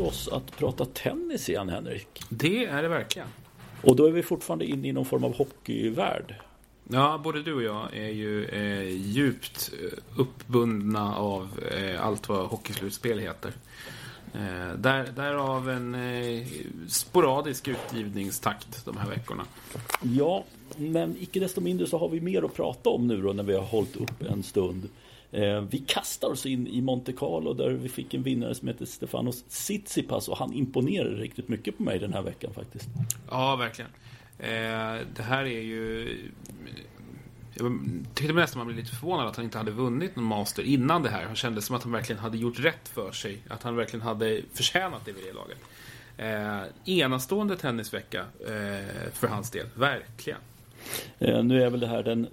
för oss att prata tennis igen, Henrik. Det är det verkligen. Och då är vi fortfarande inne i någon form av hockeyvärld. Ja, både du och jag är ju eh, djupt eh, uppbundna av eh, allt vad hockeyslutspel heter. Eh, där, därav en eh, sporadisk utgivningstakt de här veckorna. Ja, men icke desto mindre så har vi mer att prata om nu då när vi har hållit upp en stund. Eh, vi kastar oss in i Monte Carlo där vi fick en vinnare som heter Stefanos Tsitsipas och han imponerade riktigt mycket på mig den här veckan faktiskt. Ja, verkligen. Eh, det här är ju... Jag tyckte nästan man blev lite förvånad att han inte hade vunnit någon master innan det här. Han kände som att han verkligen hade gjort rätt för sig. Att han verkligen hade förtjänat det vid det laget. Eh, enastående tennisvecka eh, för hans del, verkligen. Eh, nu är väl det här den,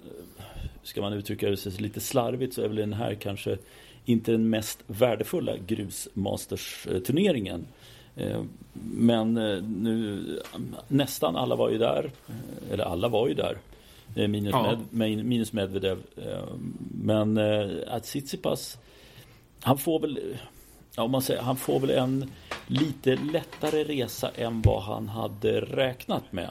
ska man uttrycka det lite slarvigt, så är väl den här kanske inte den mest värdefulla grusmasters-turneringen. Eh, men eh, nu, nästan alla var ju där, eh, eller alla var ju där. Minus, ja. med, minus Medvedev. Men att Tsitsipas, han får väl, om man säger, han får väl en lite lättare resa än vad han hade räknat med.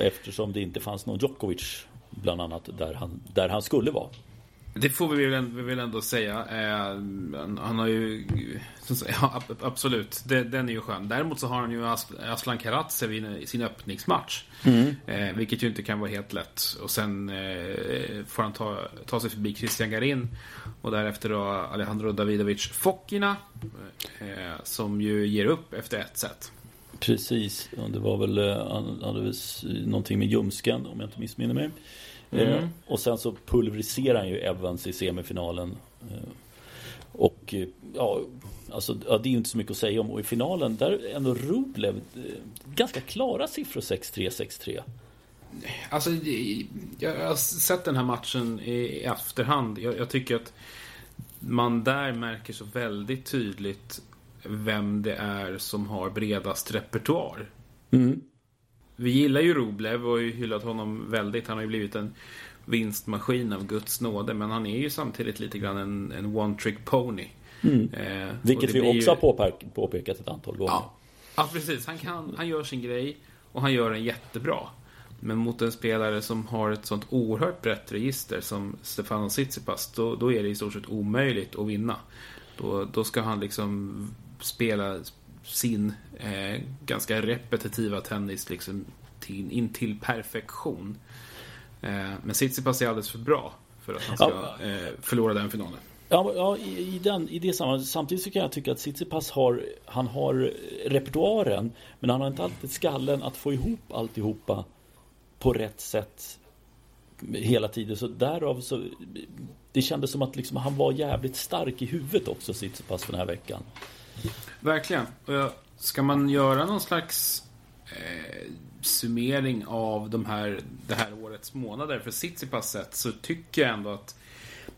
Eftersom det inte fanns någon Djokovic bland annat där han, där han skulle vara. Det får vi väl, vi väl ändå säga. Eh, han har ju... Ja, absolut, det, den är ju skön. Däremot så har han ju Aslan Karatsev i sin öppningsmatch. Mm. Eh, vilket ju inte kan vara helt lätt. Och sen eh, får han ta, ta sig förbi Christian Garin. Och därefter då Alejandro Davidovic Fokina. Eh, som ju ger upp efter ett set. Precis, ja, det var väl, eh, väl någonting med ljumsken om jag inte missminner mig. Mm. Eh, och sen så pulveriserar han ju Evans i semifinalen. Eh, och ja, alltså, ja, det är ju inte så mycket att säga om. Och i finalen, där är ändå Rublev eh, ganska klara siffror 6-3, 6-3. Alltså, jag har sett den här matchen i efterhand. Jag, jag, tycker att man där märker så väldigt tydligt vem det är som har bredast repertoar. Mm vi gillar ju Rublev och har ju hyllat honom väldigt. Han har ju blivit en vinstmaskin av Guds nåde. Men han är ju samtidigt lite grann en, en one-trick pony. Mm. Eh, Vilket vi också ju... har påpekat ett antal gånger. Ja, ja precis. Han, kan, han gör sin grej och han gör den jättebra. Men mot en spelare som har ett sånt oerhört brett register som Stefano Tsitsipas, då, då är det i stort sett omöjligt att vinna. Då, då ska han liksom spela sin eh, ganska repetitiva tennis liksom till, in till perfektion. Eh, men Tsitsipas är alldeles för bra för att han ska ja. eh, förlora den finalen. Ja, ja i, i, den, i det sammanhanget. Samtidigt så kan jag tycka att Tsitsipas har, han har repertoaren men han har inte alltid skallen att få ihop alltihopa på rätt sätt hela tiden. Så därav så det kändes som att liksom, han var jävligt stark i huvudet också Tsitsipas den här veckan. Verkligen. Ska man göra någon slags eh, summering av de här, det här årets månader för Tsitsipas sätt så tycker jag ändå att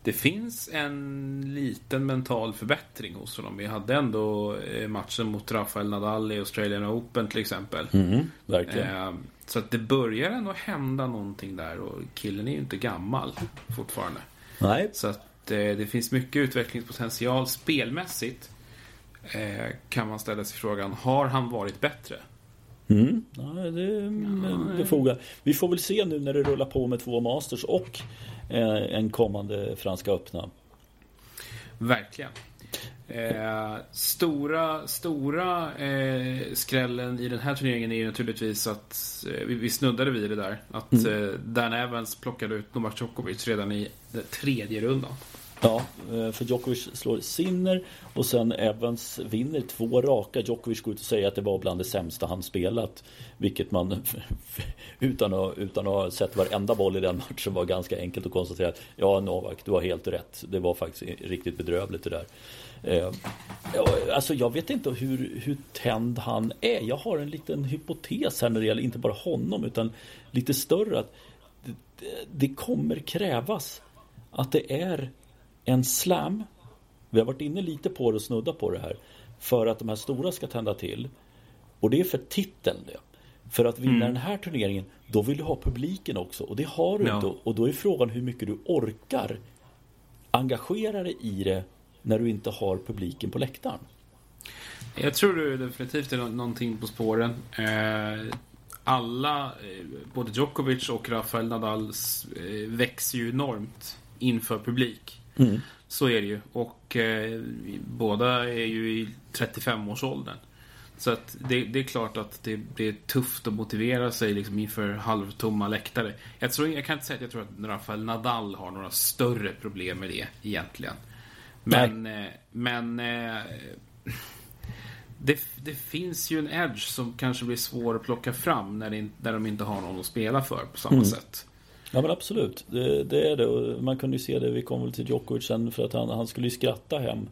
det finns en liten mental förbättring hos honom. Vi hade ändå eh, matchen mot Rafael Nadal i Australian Open till exempel. Mm, verkligen. Eh, så att det börjar ändå hända någonting där och killen är ju inte gammal fortfarande. Nej. Så att eh, det finns mycket utvecklingspotential spelmässigt eh, kan man ställa sig frågan, har han varit bättre? Mm. Ja, det är befogat. Vi får väl se nu när det rullar på med två Masters och eh, en kommande Franska öppna. Verkligen. Eh, stora stora eh, skrällen i den här turneringen är ju naturligtvis att eh, vi, vi, snuddade vid det där. Att mm. Eh, Dan Evans plockade ut Novak Djokovic redan i den tredje rundan. Ja, eh, för Djokovic slår Sinner och sen Evans vinner två raka. Djokovic går ut och säger att det var bland det sämsta han spelat. Vilket man utan att, utan att ha sett varenda boll i den matchen var ganska enkelt att konstatera. Ja, Novak, du har helt rätt. Det var faktiskt riktigt bedrövligt det där. Eh, alltså jag vet inte hur, hur tänd han är. Jag har en liten hypotes här när det gäller inte bara honom utan lite större. att det, det kommer krävas att det är en slam, vi har varit inne lite på det och snuddat på det här, för att de här stora ska tända till. Och det är för titeln det. För att vinna mm. den här turneringen, då vill du ha publiken också. Och det har du ja. inte. Och då är frågan hur mycket du orkar engagera dig i det när du inte har publiken på läktaren. Jag tror det definitivt är någonting på spåren. Eh, alla, eh, både Djokovic och Rafael Nadal eh, växer ju enormt inför publik. Mm. Så är det ju. Och eh, båda är ju i 35-årsåldern. Så att det, det, är klart att det blir tufft att motivera sig liksom inför halvtomma läktare. Jag, tror, jag kan inte säga att jag tror att Rafael Nadal har några större problem med det egentligen. Men, eh, men eh, det, det, finns ju en edge som kanske blir svår att plocka fram när, det, när de inte har någon att spela för på samma mm. sätt. Ja men absolut, det, det, är det. Man kunde ju se det, vi kom väl till Djokovic sen för att han, han skulle ju skratta hem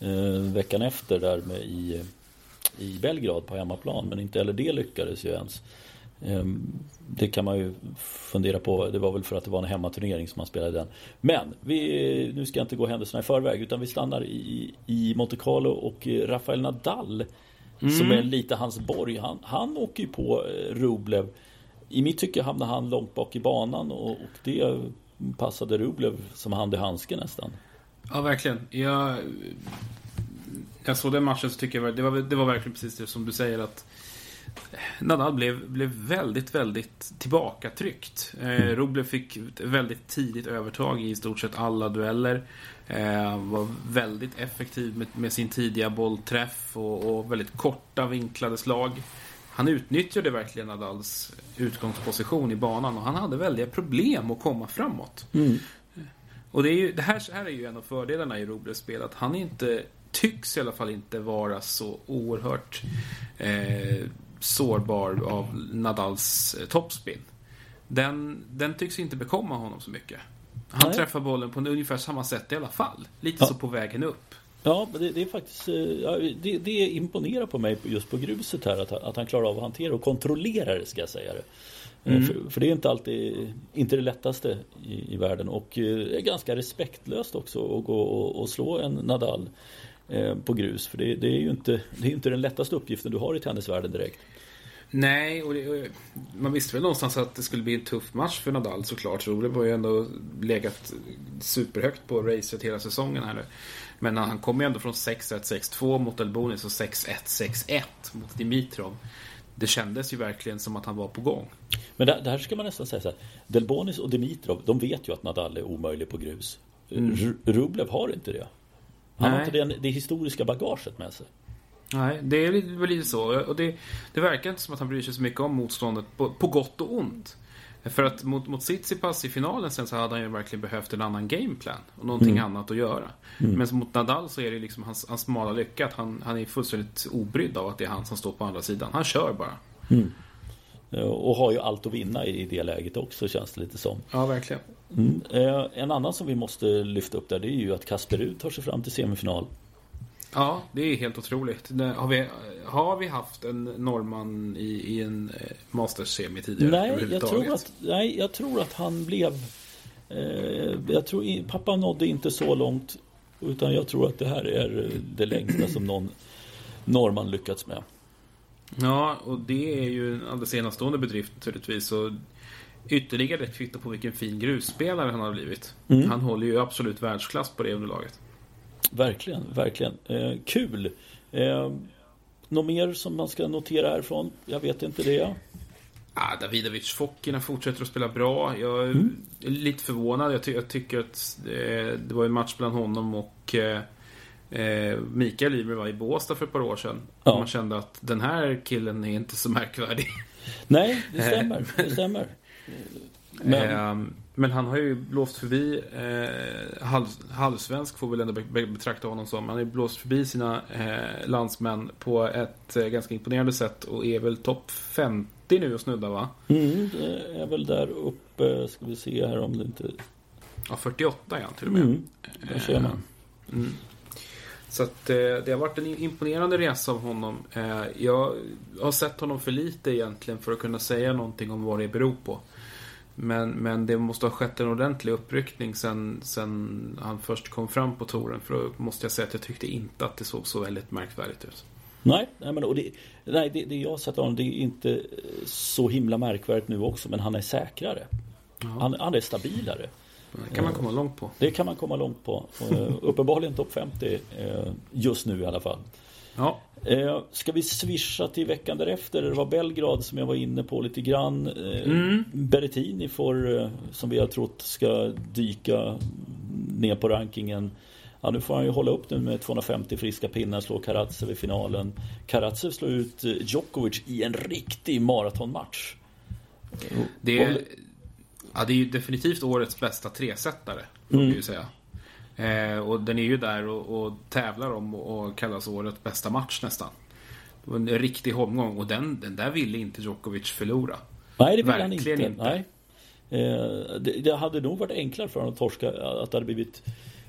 eh, veckan efter där med i, i Belgrad på hemmaplan. Men inte heller det lyckades ju ens. Ehm, det kan man ju fundera på. Det var väl för att det var en hemmaturnering som man spelade den. Men vi, nu ska jag inte gå händelserna i förväg utan vi stannar i, i Monte Carlo och Rafael Nadal mm. som är lite hans borg. Han, han åker ju på eh, Rublev. I mitt tycke hamnade han långt bak i banan och, och det passade Rublev som hand i handske nästan. Ja, verkligen. Jag, jag såg den matchen så tycker jag det var, det var verkligen precis det som du säger att Nadal blev, blev väldigt, väldigt tillbakatryckt. Eh, mm. Rublev fick ett väldigt tidigt övertag i stort sett alla dueller. Eh, var väldigt effektiv med, med sin tidiga bollträff och, och, väldigt korta vinklade slag. Han utnyttjade verkligen Nadals utgångsposition i banan och han hade väldiga problem att komma framåt. Mm. Och det, ju, det här, här är ju en av fördelarna i Rublevs spel, att han inte tycks i alla fall inte vara så oerhört eh, sårbar av Nadals eh, topspin. Den, den tycks inte bekomma honom så mycket. Han Nej. träffar bollen på ungefär samma sätt i alla fall. Lite ja. så på vägen upp. Ja, det, det är faktiskt eh, det, det imponerar på mig just på gruset här att, att han klarar av att hantera och kontrollera det ska jag säga det. Eh, mm. För, för, det är inte alltid inte det lättaste i, i världen och är ganska respektlöst också att gå och, och slå en Nadal eh, på grus. För det, det, är ju inte, det är inte den lättaste uppgiften du har i tennisvärlden direkt. Nej, och det, man visste väl någonstans att det skulle bli en tuff match för Nadal såklart. Så det var ju ändå legat superhögt på racet hela säsongen här nu. Men han kom ju ändå från 6-1, 6-2 mot Elbonis och 6-1, 6-1 mot Dimitrov. Det kändes ju verkligen som att han var på gång. Men där, där ska man nästan säga så här. Delbonis och Dimitrov, de vet ju att Nadal är omöjlig på grus. Mm. Rublev har inte det. Han Nej. har inte det, det historiska bagaget med sig. Nej, det är väl lite så. Och det, det verkar inte som att han bryr sig så mycket om motståndet på, på gott och ont. För att mot, mot Tsitsipas i finalen sen så hade han ju verkligen behövt en annan gameplan. Och någonting mm. annat att göra. Mm. Men mot Nadal så är det liksom hans, hans smala lycka att han, han är fullständigt obrydd av att det är han som står på andra sidan. Han kör bara. Mm. Och har ju allt att vinna i det läget också känns det lite som. Ja, verkligen. Mm. Eh, en annan som vi måste lyfta upp där det är ju att Kasper Ruud tar sig fram till semifinal. Ja, det är helt otroligt. Har vi, har vi haft en norrman i, i en eh, Masters-semi tidigare? Nej jag, tror att, nej, jag tror att han blev... Eh, jag tror pappa nådde inte så långt. Utan jag tror att det här är det längsta som någon norrman lyckats med. Ja, och det är ju en alldeles enastående bedrift naturligtvis. Och ytterligare ett kvitto på vilken fin grusspelare han har blivit. Mm. Han håller ju absolut världsklass på det underlaget. Verkligen, verkligen. Eh, kul. Eh, något mer som man ska notera härifrån? Jag vet inte det. Ah, Davidovic Fokina fortsätter att spela bra. Jag är mm. lite förvånad. Jag, ty jag tycker att eh, det var en match bland honom och eh, eh Mikael Ymer var i Båstad för ett par år sedan. Ja. Man kände att den här killen är inte så märkvärdig. Nej, det stämmer. Det stämmer. Men, eh, men han har ju blåst förbi eh, halv, halvsvensk får vi väl ändå betrakta honom som. Han har ju blåst förbi sina eh, landsmän på ett eh, ganska imponerande sätt och är väl topp 50 nu och snuddar va? Mm, det är väl där uppe. Ska vi se här om det inte... Ja, 48 är han till och med. Mm, där ser man. Eh, mm. Så att, eh, det har varit en imponerande resa av honom. Eh, jag har sett honom för lite egentligen för att kunna säga någonting om vad det beror på. Men, men det måste ha skett en ordentlig uppryckning sen, sen han först kom fram på touren. För då måste jag säga att jag tyckte inte att det såg så väldigt märkvärdigt ut. Nej, nej, men, och det, nej det, det jag har sett honom det är inte så himla märkvärdigt nu också. Men han är säkrare. Han, han, är stabilare. Det kan man komma långt på. Det kan man komma långt på. Uh, uppenbarligen topp 50 uh, just nu i alla fall. Ja. Eh, ska vi swisha till veckan därefter? Det var Belgrad som jag var inne på lite grann. Eh, mm. Berrettini får, eh, som vi har trott, ska dyka ner på rankingen. Ja, nu får han ju hålla upp nu med 250 friska pinnar, slå Karatsev i finalen. Karatsev slår ut Djokovic i en riktig maratonmatch. Det är, ja, det är ju definitivt årets bästa tresättare, får mm. vi ju säga. Eh, och den är ju där och, och tävlar om och kallas årets bästa match nästan. Det var en riktig omgång och den, den där ville inte Djokovic förlora. Nej, det ville han inte. inte. Nej. Eh, det, det, hade nog varit enklare för honom att torska, att det hade blivit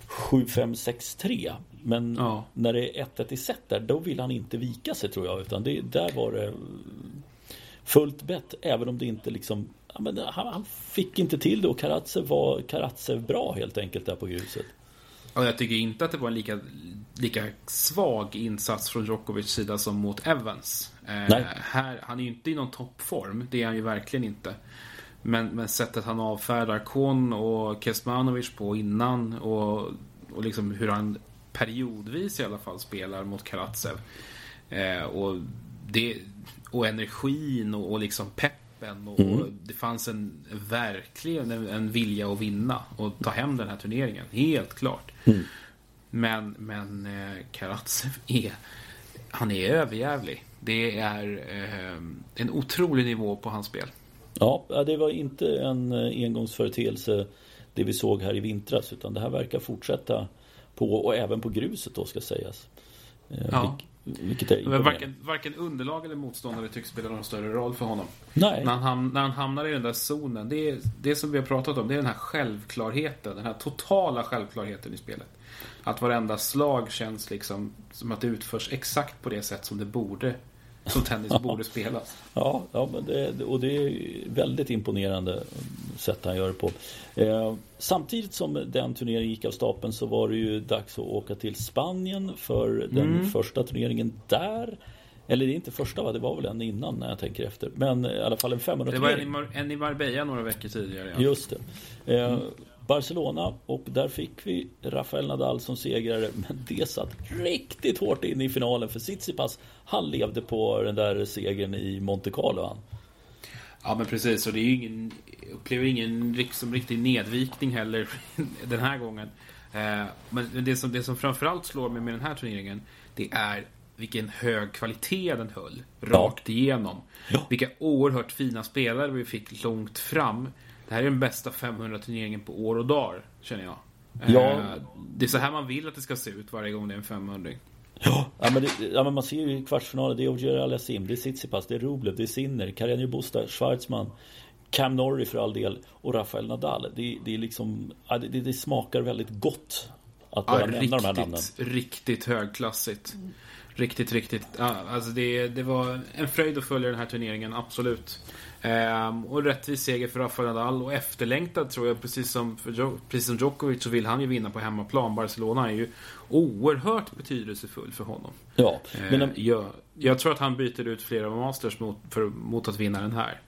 7-5-6-3. Men ja. när det är 1-1 i set där, då vill han inte vika sig tror jag. Utan det, där var det fullt bett. Även om det inte liksom ja, men han, han, fick inte till det och Karatsev var Karatsev bra helt enkelt där på gruset. Och jag tycker inte att det var en lika, lika svag insats från Djokovic sida som mot Evans. Eh, här, han är ju inte i någon toppform, det är han ju verkligen inte. Men, men sättet han avfärdar Kon och Kesmanovic på innan och, och liksom hur han periodvis i alla fall spelar mot Karatsev. Eh, och, det, och energin och, och liksom peppen. Och, mm. det fanns en verkligen en, en, vilja att vinna och ta hem den här turneringen. Helt klart. Mm. Men, men eh, Karatsev är han är överjävlig. Det är eh, en otrolig nivå på hans spel. Ja, det var inte en eh, engångsföreteelse det vi såg här i vintras utan det här verkar fortsätta på och även på gruset då ska sägas. Eh, ja. Varken, varken underlag eller motståndare tycks spela någon större roll för honom. Nej. När han, när han hamnar i den där zonen. Det är det som vi har pratat om. Det är den här självklarheten. Den här totala självklarheten i spelet. Att varenda slag känns liksom som att det utförs exakt på det sätt som det borde som tennis borde spelas. Ja, ja men det, och det är väldigt imponerande sätt han gör det på. Eh, samtidigt som den turneringen gick av stapeln så var det ju dags att åka till Spanien för den mm. första turneringen där. Eller det är inte första va? Det var väl en innan när jag tänker efter. Men i alla fall en 500 Det var en i, Mar en i Marbella några veckor tidigare. Ja. Just det. Eh, mm. Barcelona och där fick vi Rafael Nadal som segrare men det satt riktigt hårt in i finalen för Tsitsipas han levde på den där segern i Monte Carlo han. Ja men precis och det är ju ingen upplever ingen liksom riktig nedvikning heller den här gången. Eh, men det som, det som framförallt slår mig med den här turneringen det är vilken hög kvalitet den höll rakt igenom. Ja. Vilka oerhört fina spelare vi fick långt fram. Det här är den bästa 500-turneringen på år och dagar, känner jag. Ja. Eh, det är så här man vill att det ska se ut varje gång det är en 500 Ja, ja, men, det, ja, men man ser ju i kvartsfinalen. Det är Ogier Aliasim, det är Tsitsipas, det är Rublev, det är Sinner, Karjani Busta, Schwarzman, Cam Norrie för all del och Rafael Nadal. Det, det är liksom, ja, det, det, smakar väldigt gott att bara ja, nämna riktigt, de här namnen. Riktigt högklassigt. Riktigt, riktigt. Ja, alltså det, det var en fröjd att följa den här turneringen, absolut. Ehm, och rättvis seger för Rafael Nadal och efterlängtad tror jag, precis som, för, precis som Djokovic så vill han ju vinna på hemmaplan. Barcelona är ju oerhört betydelsefull för honom. Ja, men ehm, jag, jag, tror att han byter ut flera Masters mot, för, mot att vinna den här.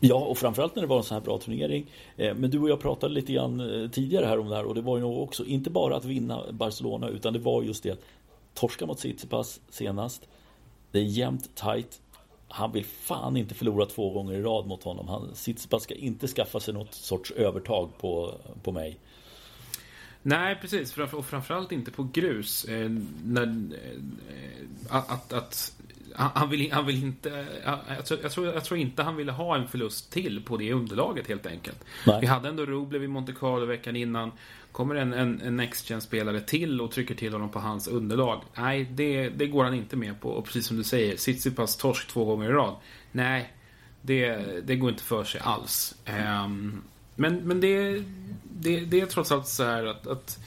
Ja, och framförallt när det var en sån här bra turnering. Ehm, men du och jag pratade lite grann eh, tidigare här om det här och det var ju också, inte bara att vinna Barcelona utan det var just det att torska mot Tsitsipas senast. Det är jämnt, tight han vill fan inte förlora två gånger i rad mot honom. Han, Tsitsipas ska inte skaffa sig något sorts övertag på, på mig. Nej, precis. Och framförallt inte på grus. Eh, när, eh, att, att, han, vill, han vill inte... Jag tror, jag, tror, jag tror inte han ville ha en förlust till på det underlaget helt enkelt. Nej. Vi hade ändå Rublev i Monte Carlo veckan innan. Kommer en, en, en Next spelare till och trycker till honom på hans underlag. Nej, det, det går han inte med på. Och precis som du säger, Tsitsipas torsk två gånger i rad. Nej, det, det går inte för sig alls. Um, men men det, det, det är trots allt så här att, att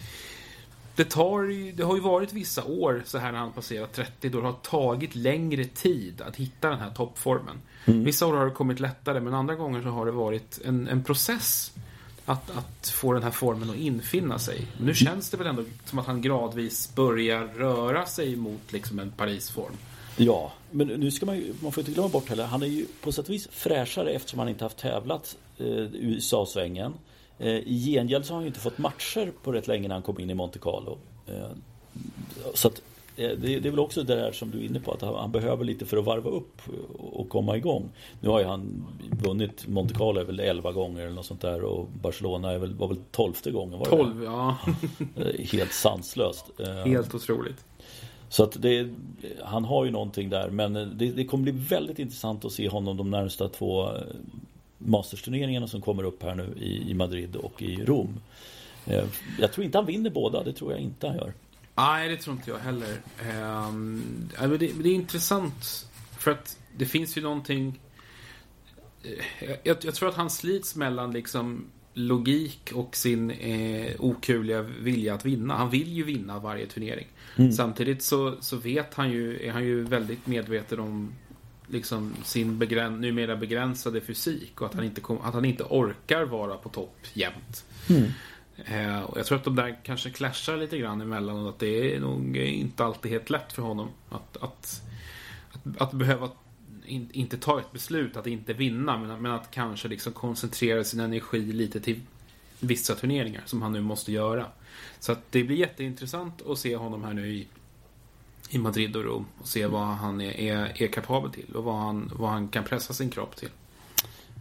det, tar, det har ju varit vissa år så här när han passerat 30 då det har tagit längre tid att hitta den här toppformen. Mm. Vissa år har det kommit lättare men andra gånger så har det varit en, en process att, att få den här formen att infinna sig. Nu känns det väl ändå som att han gradvis börjar röra sig mot liksom en Parisform. Ja, men nu ska man ju, man får inte glömma bort heller, han är ju på sätt och vis fräschare eftersom han inte haft tävlat eh, USA-svängen. Eh, I gengäld så har han ju inte fått matcher på rätt länge när han kom in i Monte Carlo. Eh, så att det, det är väl också det där som du är inne på att han behöver lite för att varva upp och komma igång. Nu har ju han vunnit Monte Carlo väl 11 gånger eller något sånt där och Barcelona är väl, var väl 12 gången. Var 12, ja. Helt sanslöst. Helt otroligt. Så att det, han har ju någonting där men det, det kommer bli väldigt intressant att se honom de närmsta två Masters-turneringarna som kommer upp här nu i, i Madrid och i Rom. Eh, jag tror inte han vinner båda, det tror jag inte han gör. Nej, det tror inte jag heller. Det, det, är intressant för att det finns ju någonting... Eh, jag, jag tror att han slits mellan liksom logik och sin eh, okuliga vilja att vinna. Han vill ju vinna varje turnering. Mm. Samtidigt så, så vet han ju, är han ju väldigt medveten om liksom sin begräns, numera begränsade fysik och att han, inte kom, att han inte orkar vara på topp jämt. Mm. Eh, och jag tror att de där kanske clashar lite grann emellan och att det är nog inte alltid helt lätt för honom att, att, att, att behöva in, inte ta ett beslut att inte vinna men, men att kanske liksom koncentrera sin energi lite till vissa turneringar som han nu måste göra. Så att det blir jätteintressant att se honom här nu i i Madrid och Rom och se vad han är, är, är kapabel till och vad han, vad han kan pressa sin kropp till.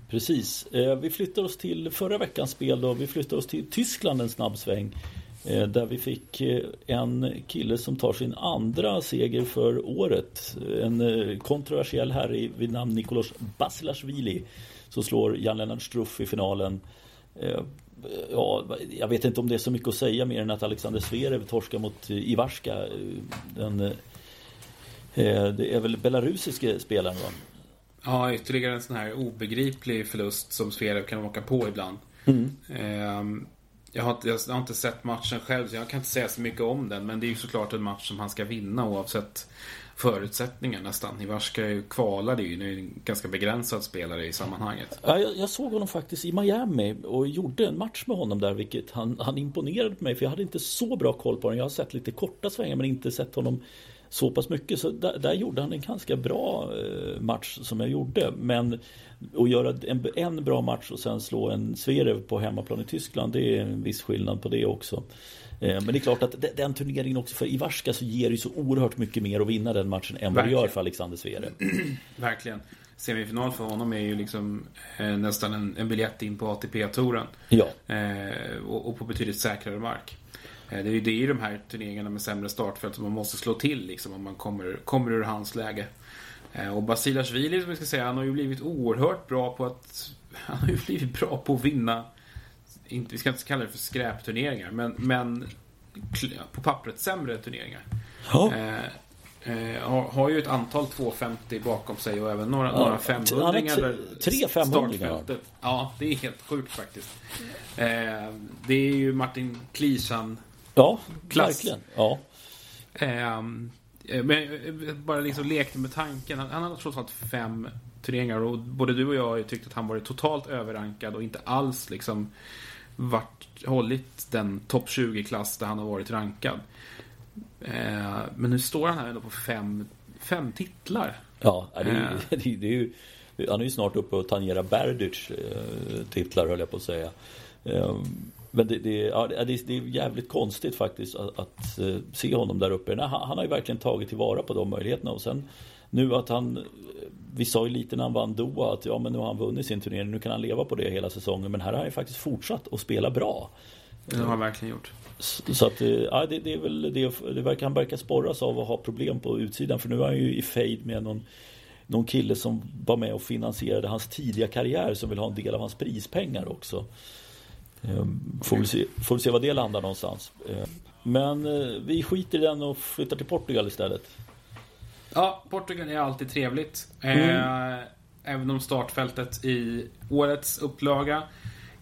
Precis. Eh, vi flyttar oss till förra veckans spel då. Vi flyttar oss till Tyskland en snabb sväng. Eh, där vi fick eh, en kille som tar sin andra seger för året. En kontroversiell herre vid namn Nikolos Basilashvili. Som slår Jan-Lennart Struff i finalen. Ja, jag vet inte om det är så mycket att säga mer än att Alexander Zverev torskar mot Ivarska. Den, det är väl belarusiske spelaren va? Ja, ytterligare en sån här obegriplig förlust som Zverev kan åka på ibland. Mm. Ehm, jag, har inte, jag har inte sett matchen själv så jag kan inte säga så mycket om den. Men det är ju såklart en match som han ska vinna oavsett förutsättningar nästan. Ivarska kvalade ju, nu är en ganska begränsad spelare i sammanhanget. Ja, jag, jag, såg honom faktiskt i Miami och gjorde en match med honom där vilket han, han imponerade på mig för jag hade inte så bra koll på honom. Jag har sett lite korta svängar men inte sett honom så pass mycket. Så där, där, gjorde han en ganska bra eh, match som jag gjorde. Men att göra en, en bra match och sen slå en Zverev på hemmaplan i Tyskland det är en viss skillnad på det också. Eh, men det är klart att den turneringen också för Ivarska så ger det så oerhört mycket mer att vinna den matchen än vad det gör för Alexander Zverev. Verkligen. Semifinal för honom är ju liksom eh, nästan en, en biljett in på ATP-touren. Ja. Eh, och, och, på betydligt säkrare mark. Eh, det är ju det i de här turneringarna med sämre startfält som man måste slå till liksom om man kommer, kommer ur hans läge. Eh, och Basilashvili som vi ska säga, han har ju blivit oerhört bra på att... Han har ju blivit bra på att vinna, inte, vi ska inte kalla det för skräpturneringar, men, men på pappret sämre turneringar. Ja. Eh, eh, har, har, ju ett antal 250 bakom sig och även några, ja, några 500 Tre 500 Ja, det är helt sjukt faktiskt. Eh, det är ju Martin Klisan Ja, Klass. verkligen. Ja. Ehm, eh, men bara liksom lekte med tanken. Han, han har trots allt fem turneringar och både du och jag har ju tyckt att han varit totalt överrankad och inte alls liksom varit, hållit den topp 20-klass där han har varit rankad. Eh, men nu står han här ändå på fem, fem titlar. Ja, det är, eh. det, är, det är ju, han är ju snart uppe och tangerar Berdych eh, titlar höll jag på att säga. Men det, det, ja, det, det, är jävligt konstigt faktiskt att, att uh, se honom där uppe. Han, han, har ju verkligen tagit tillvara på de möjligheterna och sen nu att han Vi sa ju lite när han vann Doha att ja men nu har han vunnit sin turnering, nu kan han leva på det hela säsongen. Men här har han ju faktiskt fortsatt att spela bra. Det har han verkligen gjort. Så, att, eh, ja, det, det, är väl det, det verkar, han verkar sporras av att ha problem på utsidan. För nu är han ju i fade med någon någon kille som var med och finansierade hans tidiga karriär som vill ha en del av hans prispengar också. Ehm, får vi se, får vi se var det landar någonstans. Ehm, men eh, vi skiter i den och flyttar till Portugal istället. Ja, Portugal är alltid trevligt. Mm. Eh, även om startfältet i årets upplaga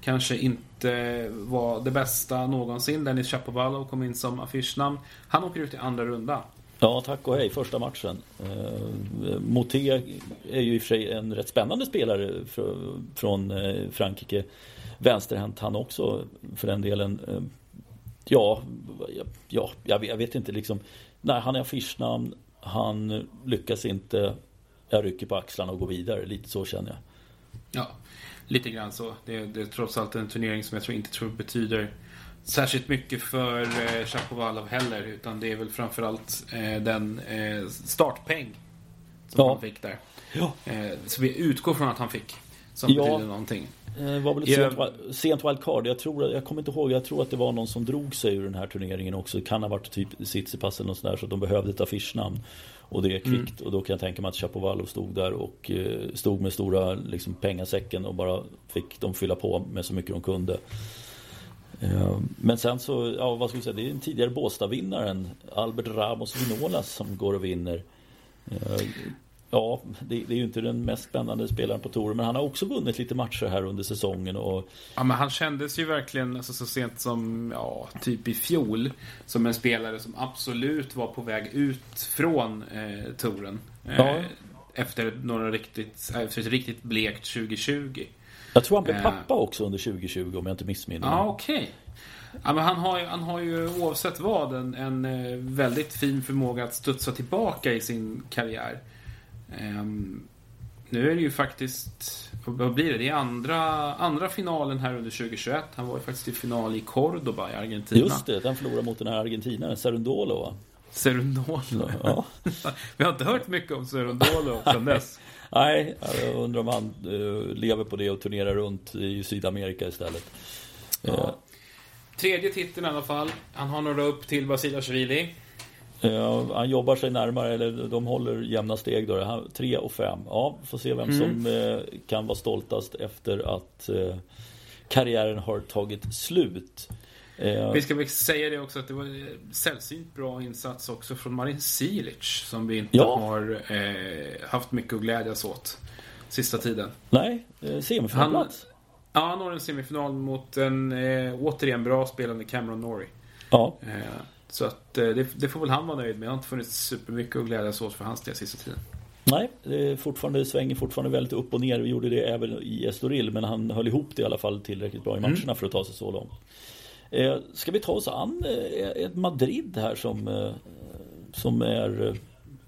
kanske inte var det bästa någonsin. Dennis Chapovalov kom in som affischnamn. Han åker ut i andra rundan. Ja, tack och hej. Första matchen. Eh, Moté är ju i och för sig en rätt spännande spelare från eh, Frankrike vänsterhänt han också för den delen. Eh, ja, ja jag vet inte liksom. Nej, han är affischnamn. Han lyckas inte. Jag rycker på axlarna och går vidare. Lite så känner jag. Ja, lite grann så. Det är, det är trots allt en turnering som jag tror inte tror betyder särskilt mycket för eh, Chapovalov heller. Utan det är väl framförallt eh, den eh, startpeng som Ja. han fick där. Ja. Eh, så vi utgår från att han fick. Som Ja. betyder någonting. Det var väl ett sent, wi- sent wildcard. Jag, tror, jag kommer inte ihåg. Jag tror att det var någon som drog sig ur den här turneringen också. Det kan ha varit typ Tsitsipas eller något sånt där. Så de behövde ett affischnamn. Och det är kvickt. Och då kan jag tänka mig att Chapovalov stod där och eh, stod med stora liksom, pengasäcken och bara fick de fylla på med så mycket de kunde. Eh, Men sen så, ja vad ska vi säga, det är den tidigare Båstad-vinnaren Albert Ramos Vinolas som går och vinner. Ja, det, det är ju inte den mest spännande spelaren på touren men han har också vunnit lite matcher här under säsongen och Ja, men han kändes ju verkligen alltså, så sent som ja, typ i fjol som en spelare som absolut var på väg ut från eh, touren. Eh, Ja. Efter, några riktigt, eh, efter ett riktigt blekt 2020. Jag tror han blev Eh. pappa också under 2020 om jag inte missminner mig. Ja, okej. Ja, men han, har ju, han har ju oavsett vad en, en eh, väldigt fin förmåga att studsa tillbaka i sin karriär. Ehm, nu är det ju faktiskt, vad blir det? Det är andra, andra finalen här under 2021. Han var ju faktiskt i final i Cordoba i Argentina. Just det, den förlorade mot den här argentinaren, Serundolo va? Serundolo. Ja. Vi har inte hört mycket om Serundolo sedan dess. Nej, jag undrar om han eh, lever på det och turnerar runt i Sydamerika istället. Eh, Ja. Tredje titeln i alla fall. Han har några upp till Vasilashvili. Han jobbar sig närmare, eller de håller jämna steg då. Han- Tre och fem. Ja, får se vem som eh, kan vara stoltast efter att eh, karriären har tagit slut. Eh, Vi ska väl säga det också att det var en sällsynt bra insats också från Marin Cilic som vi inte Ja. har haft mycket att glädjas åt sista tiden. nej, semifinalplats. Ja, han når en semifinal mot en återigen bra spelande Cameron Norrie. Ja. Så att eh, det, det får väl han vara nöjd med. Det har inte funnits supermycket att glädjas åt för hans del sista tiden. Nej, det är fortfarande, det svänger fortfarande väldigt upp och ner. Vi gjorde det även i Estoril, men han höll ihop det i alla fall tillräckligt bra i matcherna för att ta sig så långt. Eh, ska vi ta oss an eh, ett Madrid här som, som är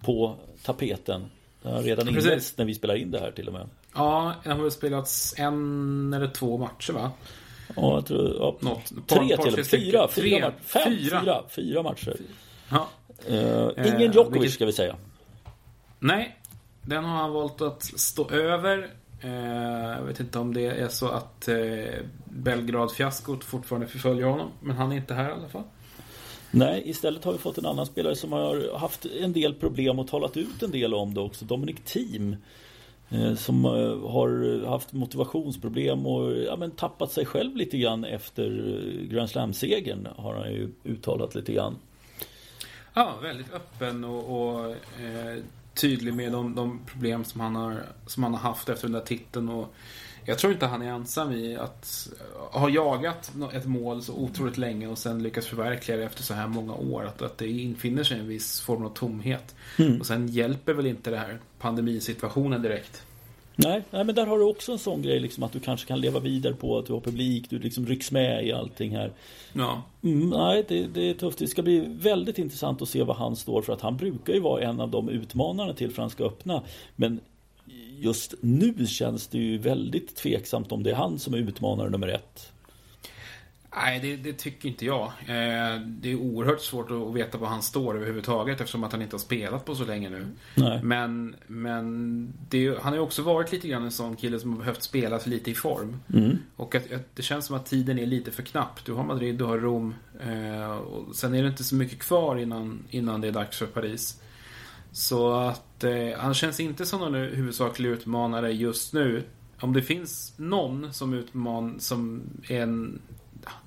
på tapeten? Det har redan Precis. inletts när vi spelar in det här till och med. Ja, det har väl spelats en eller två matcher va? Ja, jag tror, ja, Något. tre Par- till par- tre stycken. Fyra, Tre. fyra, matcher. fem, Fyra. fyra, fyra matcher. Ja. Eh, Eh, ingen Djokovic vilket- ska vi säga. Nej, den har han valt att stå över. Eh, jag vet inte om det är så att eh, Belgrad-fiaskot fortfarande förföljer honom. Men han är inte här i alla fall. Nej, istället har vi fått en annan spelare som har haft en del problem och talat ut en del om det också. Dominic Thiem. Eh, som eh, har haft motivationsproblem och ja, men tappat sig själv lite grann efter eh, Grand Slam-segern har han ju uttalat lite grann. Ja, väldigt öppen och, och eh, tydlig med de, de problem som han, har, som han har haft efter den där titeln. Och jag tror inte han är ensam i att ha jagat ett mål så otroligt länge och sen lyckas förverkliga det efter så här många år. Att, att det infinner sig en viss form av tomhet. Och sen hjälper väl inte det här pandemisituationen direkt. Nej, nej, men där har du också en sån grej liksom att du kanske kan leva vidare på att du har publik, du liksom rycks med i allting här. Ja. Mm, nej, det, det är tufft. Det ska bli väldigt intressant att se vad han står för. Att han brukar ju vara en av de utmanarna till Franska öppna. Men just nu känns det ju väldigt tveksamt om det är han som är utmanare nummer ett. Nej, det, det tycker inte jag. Eh, det är oerhört svårt att veta var han står överhuvudtaget eftersom att han inte har spelat på så länge nu. Nej. Men, men det, han har ju också varit lite grann en sån kille som har behövt spela lite i form. Mm. Och att, att det känns som att tiden är lite för knapp. Du har Madrid, du har Rom. Eh, och sen är det inte så mycket kvar innan, innan det är dags för Paris. Så att eh, han känns inte som någon huvudsaklig utmanare just nu. Om det finns någon som utman som är en...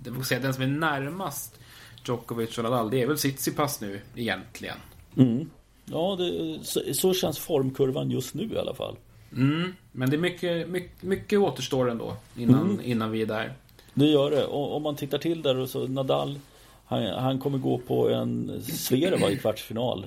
Det vill säga den som är närmast Djokovic och Nadal. Det är väl Tsitsipas nu egentligen. Mm. Ja, det, så, så känns formkurvan just nu i alla fall. Mm, men det är mycket, mycket, mycket återstår ändå innan, innan vi är där. Det gör det. Och, om man tittar till där och så Nadal han, han kommer gå på en Zverev i kvartsfinal.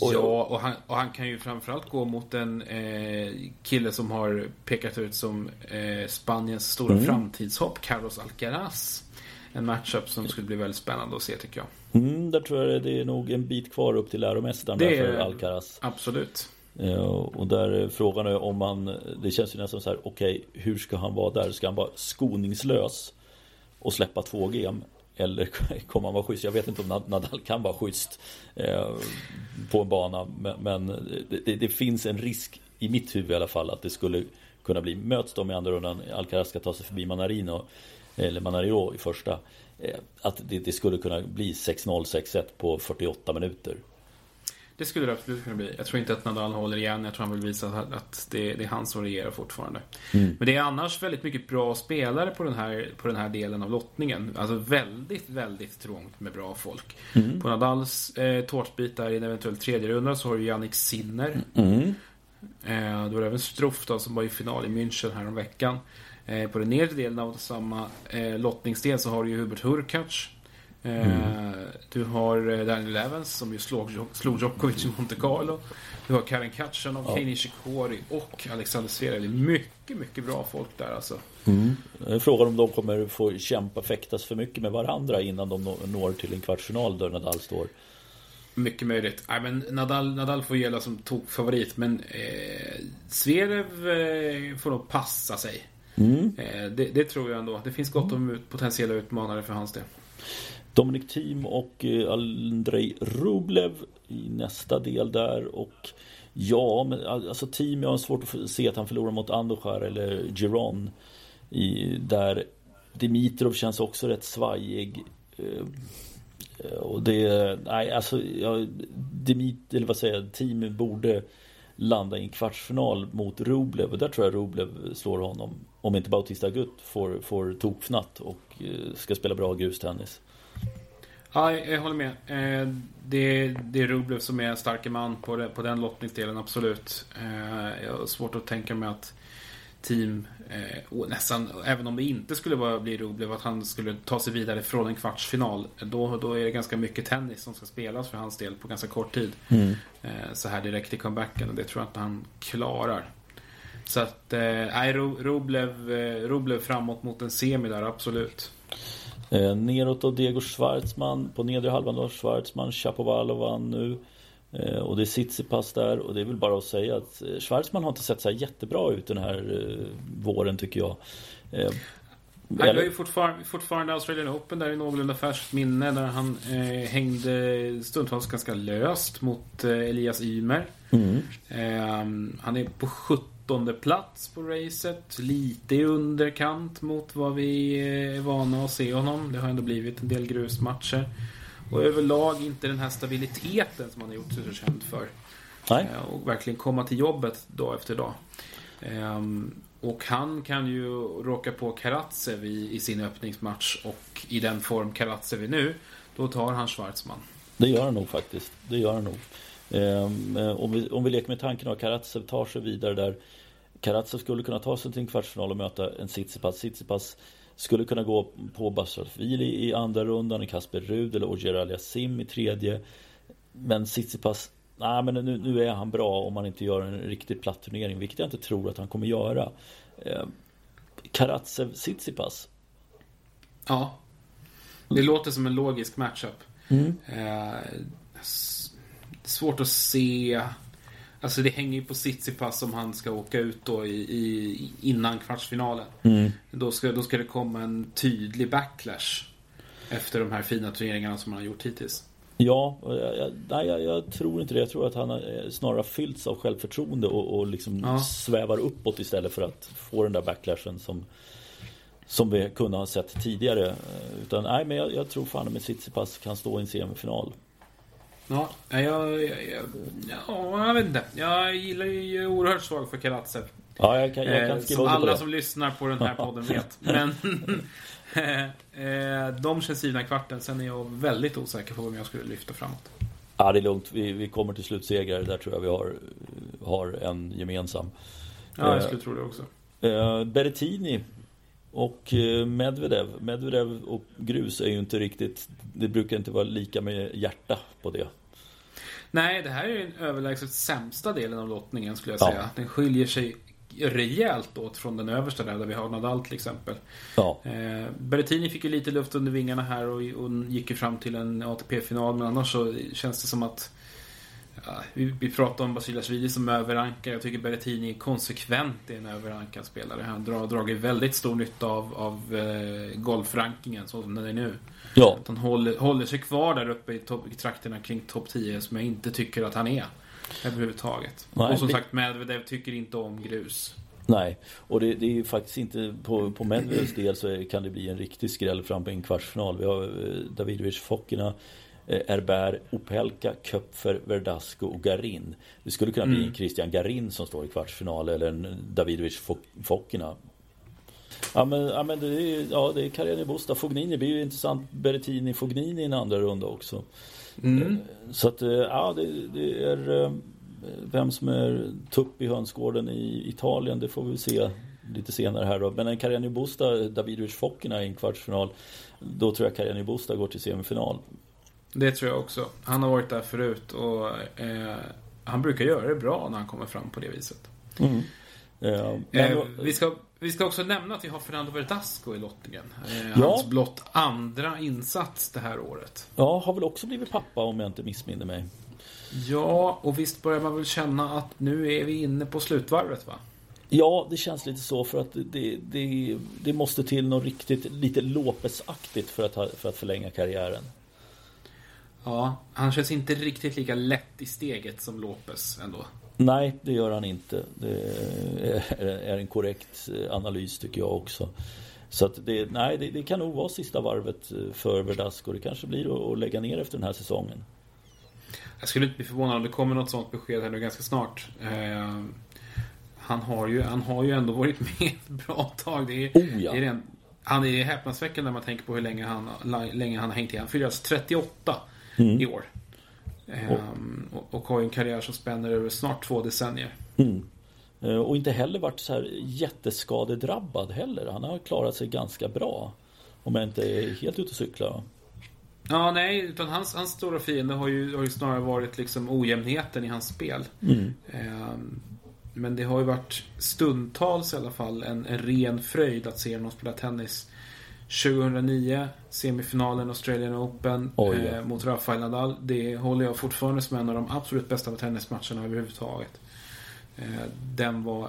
Och- ja, och han, och han kan ju framförallt gå mot en eh, kille som har pekat ut som eh, Spaniens stora Mm. framtidshopp, Carlos Alcaraz. En matchup som skulle bli väldigt spännande att se tycker jag. Mm, där tror jag det är nog en bit kvar upp till läromästaren Det där för Alcaraz. Absolut. Eh, Och där är frågan är om man Det känns ju nästan så här Okej, hur ska han vara där? Ska han vara skoningslös? och släppa två game. Eller kommer han vara schysst? Jag vet inte om Nadal kan vara schysst eh, på en bana. Men, det, det, finns en risk i mitt huvud i alla fall att det skulle kunna bli. Möts de i andra rundan, Alcaraz ska ta sig förbi Manarino eller Manarino i första. Eh, att det, det skulle kunna bli 6-0, 6-1 på 48 minuter. Det skulle det absolut kunna bli. Jag tror inte att Nadal håller igen. Jag tror han vill visa att det, det är han som regerar fortfarande. Mm. Men det är annars väldigt mycket bra spelare på den här, på den här delen av lottningen. Alltså väldigt, väldigt trångt med bra folk. Mm. På Nadals eh, tårtbit i en eventuell tredje runda så har du Jannik Sinner. Mm. Eh, var det även Struff då, som var i final i München häromveckan. Eh, på den nedre delen av samma eh, lottningsdel så har du ju Hubert Hurkacz. Mm. Du har eh, Daniel Evans som ju slog, slog Djokovic i Monte Carlo. Du har Karen Katchanov, ja. Kei Nishikori och Alexander Zverev. Mycket, mycket bra folk där alltså. Mm. Frågan om de kommer få kämpa, fäktas för mycket med varandra innan de når till en kvartsfinal där Nadal står. Mycket möjligt. Nej, men Nadal, Nadal får gälla som favorit men eh, Zverev eh, får nog passa sig. Mm. Eh, det, det, tror jag ändå. Det finns gott om potentiella utmanare för hans del. Dominic Thiem och eh, Andrei Rublev i nästa del där. Och Ja, men alltså Thiem, jag har svårt att se att han förlorar mot Andochar eller Giron i, Där Dimitrov känns också rätt svajig. Eh, och det, nej alltså ja, Dimit, eller vad säger jag, Thiem borde landa i en kvartsfinal mot Rublev. Och där tror jag Rublev slår honom. Om inte Bautista Gutt får, får tokfnatt och eh, ska spela bra grustennis Ja, jag håller med. Eh, det, det är Rublev som är starke man på, det, på den lottningsdelen, absolut. Eh, jag har svårt att tänka mig att team, eh, nästan, även om det inte skulle bli Rublev, att han skulle ta sig vidare från en kvartsfinal. Då, då är det ganska mycket tennis som ska spelas för hans del på ganska kort tid. Mm. Så här direkt i comebacken och det tror jag inte han klarar. Så att, nej, Rublev, Rublev framåt mot en semi där, absolut. Eh, neråt av Diego Schwartzman. På nedre halvan då Schwartzman, Chapovalov nu. Eh, och det är Tsitsipas där och det är väl bara att säga att eh, Schwartzman har inte sett så jättebra ut den här eh, våren tycker jag. Eh, han har ju fortfarande, fortfarande Australian Open där i någorlunda färskt minne där han eh, hängde stundtals ganska löst mot eh, Elias Ymer. Mm. Eh, han är på 17 åttonde plats på racet. Lite i underkant mot vad vi är vana att se honom. Det har ändå blivit en del grusmatcher. Och överlag inte den här stabiliteten som han har gjort sig så känd för. Nej. Eh, och verkligen komma till jobbet dag efter dag. Ehm, och han kan ju råka på Karatsev i, i sin öppningsmatch och i den form Karatsev är nu, då tar han Schwarzman. Det gör han nog faktiskt. Det gör han nog. Ehm, eh, om, vi, om vi leker med tanken att Karatsev tar sig vidare där Karatsev skulle kunna ta sig till en kvartsfinal och möta en Tsitsipas. Tsitsipas skulle kunna gå på Basrafili i andra rundan, Kasper Rud eller Ogier Aliasim i tredje. Men Tsitsipas, nej men nu, nu, är han bra om man inte gör en riktigt platt turnering, vilket jag inte tror att han kommer göra. Eh, Karatsev Tsitsipas. Ja. Det låter som en logisk matchup. Mm. Eh, svårt att se Alltså det hänger ju på Tsitsipas om han ska åka ut då i, i innan kvartsfinalen. Mm. Då, ska, då ska det komma en tydlig backlash. Efter de här fina turneringarna som han har gjort hittills. Ja, jag, nej, jag, jag, tror inte det. Jag tror att han snarare fyllts av självförtroende och, och liksom ja. svävar uppåt istället för att få den där backlashen som som vi kunde ha sett tidigare. Utan nej, men jag, jag tror fan med Tsitsipas kan stå i en semifinal. Ja, jag, jag, jag, ja, jag vet inte. Jag gillar ju oerhört svag för Karatsev. Ja, jag kan, jag kan eh, Som alla som lyssnar på den här podden vet. Men eh, de känns givna kvarten. Sen är jag väldigt osäker på om jag skulle lyfta framåt. Ja, det är lugnt. Vi, vi kommer till slutsegrar. Där tror jag vi har, har en gemensam. Ja, jag eh, skulle tro det också. Eh, Berrettini och Medvedev. Medvedev och grus är ju inte riktigt... Det brukar inte vara lika med hjärta på det. Nej, det här är den överlägset sämsta delen av lottningen skulle jag säga. Ja. Den skiljer sig rejält åt från den översta där, där vi har Nadal till exempel. Ja. Eh, Berrettini fick ju lite luft under vingarna här och, och gick ju fram till en ATP-final. Men annars så känns det som att Ja, vi, vi pratar om Basilashvili som överrankar. Jag tycker Berrettini är konsekvent i en överrankad spelare. Han har dragit väldigt stor nytta av, av eh, golfrankingen så som den är nu. Ja. Att han håller, håller sig kvar där uppe i, top, i trakterna kring topp 10 som jag inte tycker att han är. Överhuvudtaget. Nej, och som det- sagt, Medvedev tycker inte om grus. Nej, och det, det är ju faktiskt inte på, på Medvedevs del så kan det bli en riktig skräll fram på en kvartsfinal. Vi har eh, Davidovic, Fokina, Herbert, Opelka, Köpfer, Verdasco och Garin. Det skulle kunna bli Mm. en Christian Garin som står i kvartsfinal eller en Davidovic, Fok- Fokina. Ja men, ja, men det är, ja, det är Carriani Busta. Fognini blir ju intressant. Berrettini, Fognini i en andra runda också. Mm. Så att, eh, ja det, det är eh, vem som är tupp i hönsgården i Italien, det får vi se lite senare här då. Men en Carriani Busta, Davidovic Fokina i en kvartsfinal, då tror jag Carriani Busta går till semifinal. Det tror jag också. Han har varit där förut och eh, han brukar göra det bra när han kommer fram på det viset. Eh, men, Eh, vi, ska, vi ska också nämna att vi har Fernando Verdasco i lottningen. Eh, Ja. Hans blott andra insats det här året. ja, har väl också blivit pappa om jag inte missminner mig. Ja, och visst börjar man väl känna att nu är vi inne på slutvarvet va? Ja, det känns lite så för att det, det, det måste till något riktigt lite Lopez-aktigt för att, för att förlänga karriären. Ja, han känns inte riktigt lika lätt i steget som Lopez ändå. Nej, det gör han inte. Det är, en korrekt eh, analys tycker jag också. Så att det, nej, det, det kan nog vara sista varvet eh, för Verdasco. Det kanske blir att, lägga ner efter den här säsongen. Jag skulle inte bli förvånad om det kommer något sånt besked här nu ganska snart. Eh, han, har ju, han har ju ändå varit med ett bra tag. Det är, Oh ja. det är ren, han är häpnadsväckande när man tänker på hur länge han, länge han har hängt i. Han fyller alltså 38 Mm. i år. Ehm, och, och har ju en karriär som spänner över snart två decennier. Mm. Eh, Och inte heller varit så här jätteskadedrabbad heller. Han har klarat sig ganska bra. Om jag inte är helt ute och cyklar. Ja, nej, utan hans, hans stora fiende har ju, har ju snarare varit liksom ojämnheten i hans spel. Mm. Ehm, men det har ju varit stundtals i alla fall en, en ren fröjd att se honom spela tennis. 2009, semifinalen Australian Open Oj, ja. eh, mot Rafael Nadal. Det håller jag fortfarande som en av de absolut bästa tennismatcherna överhuvudtaget. Eh, den var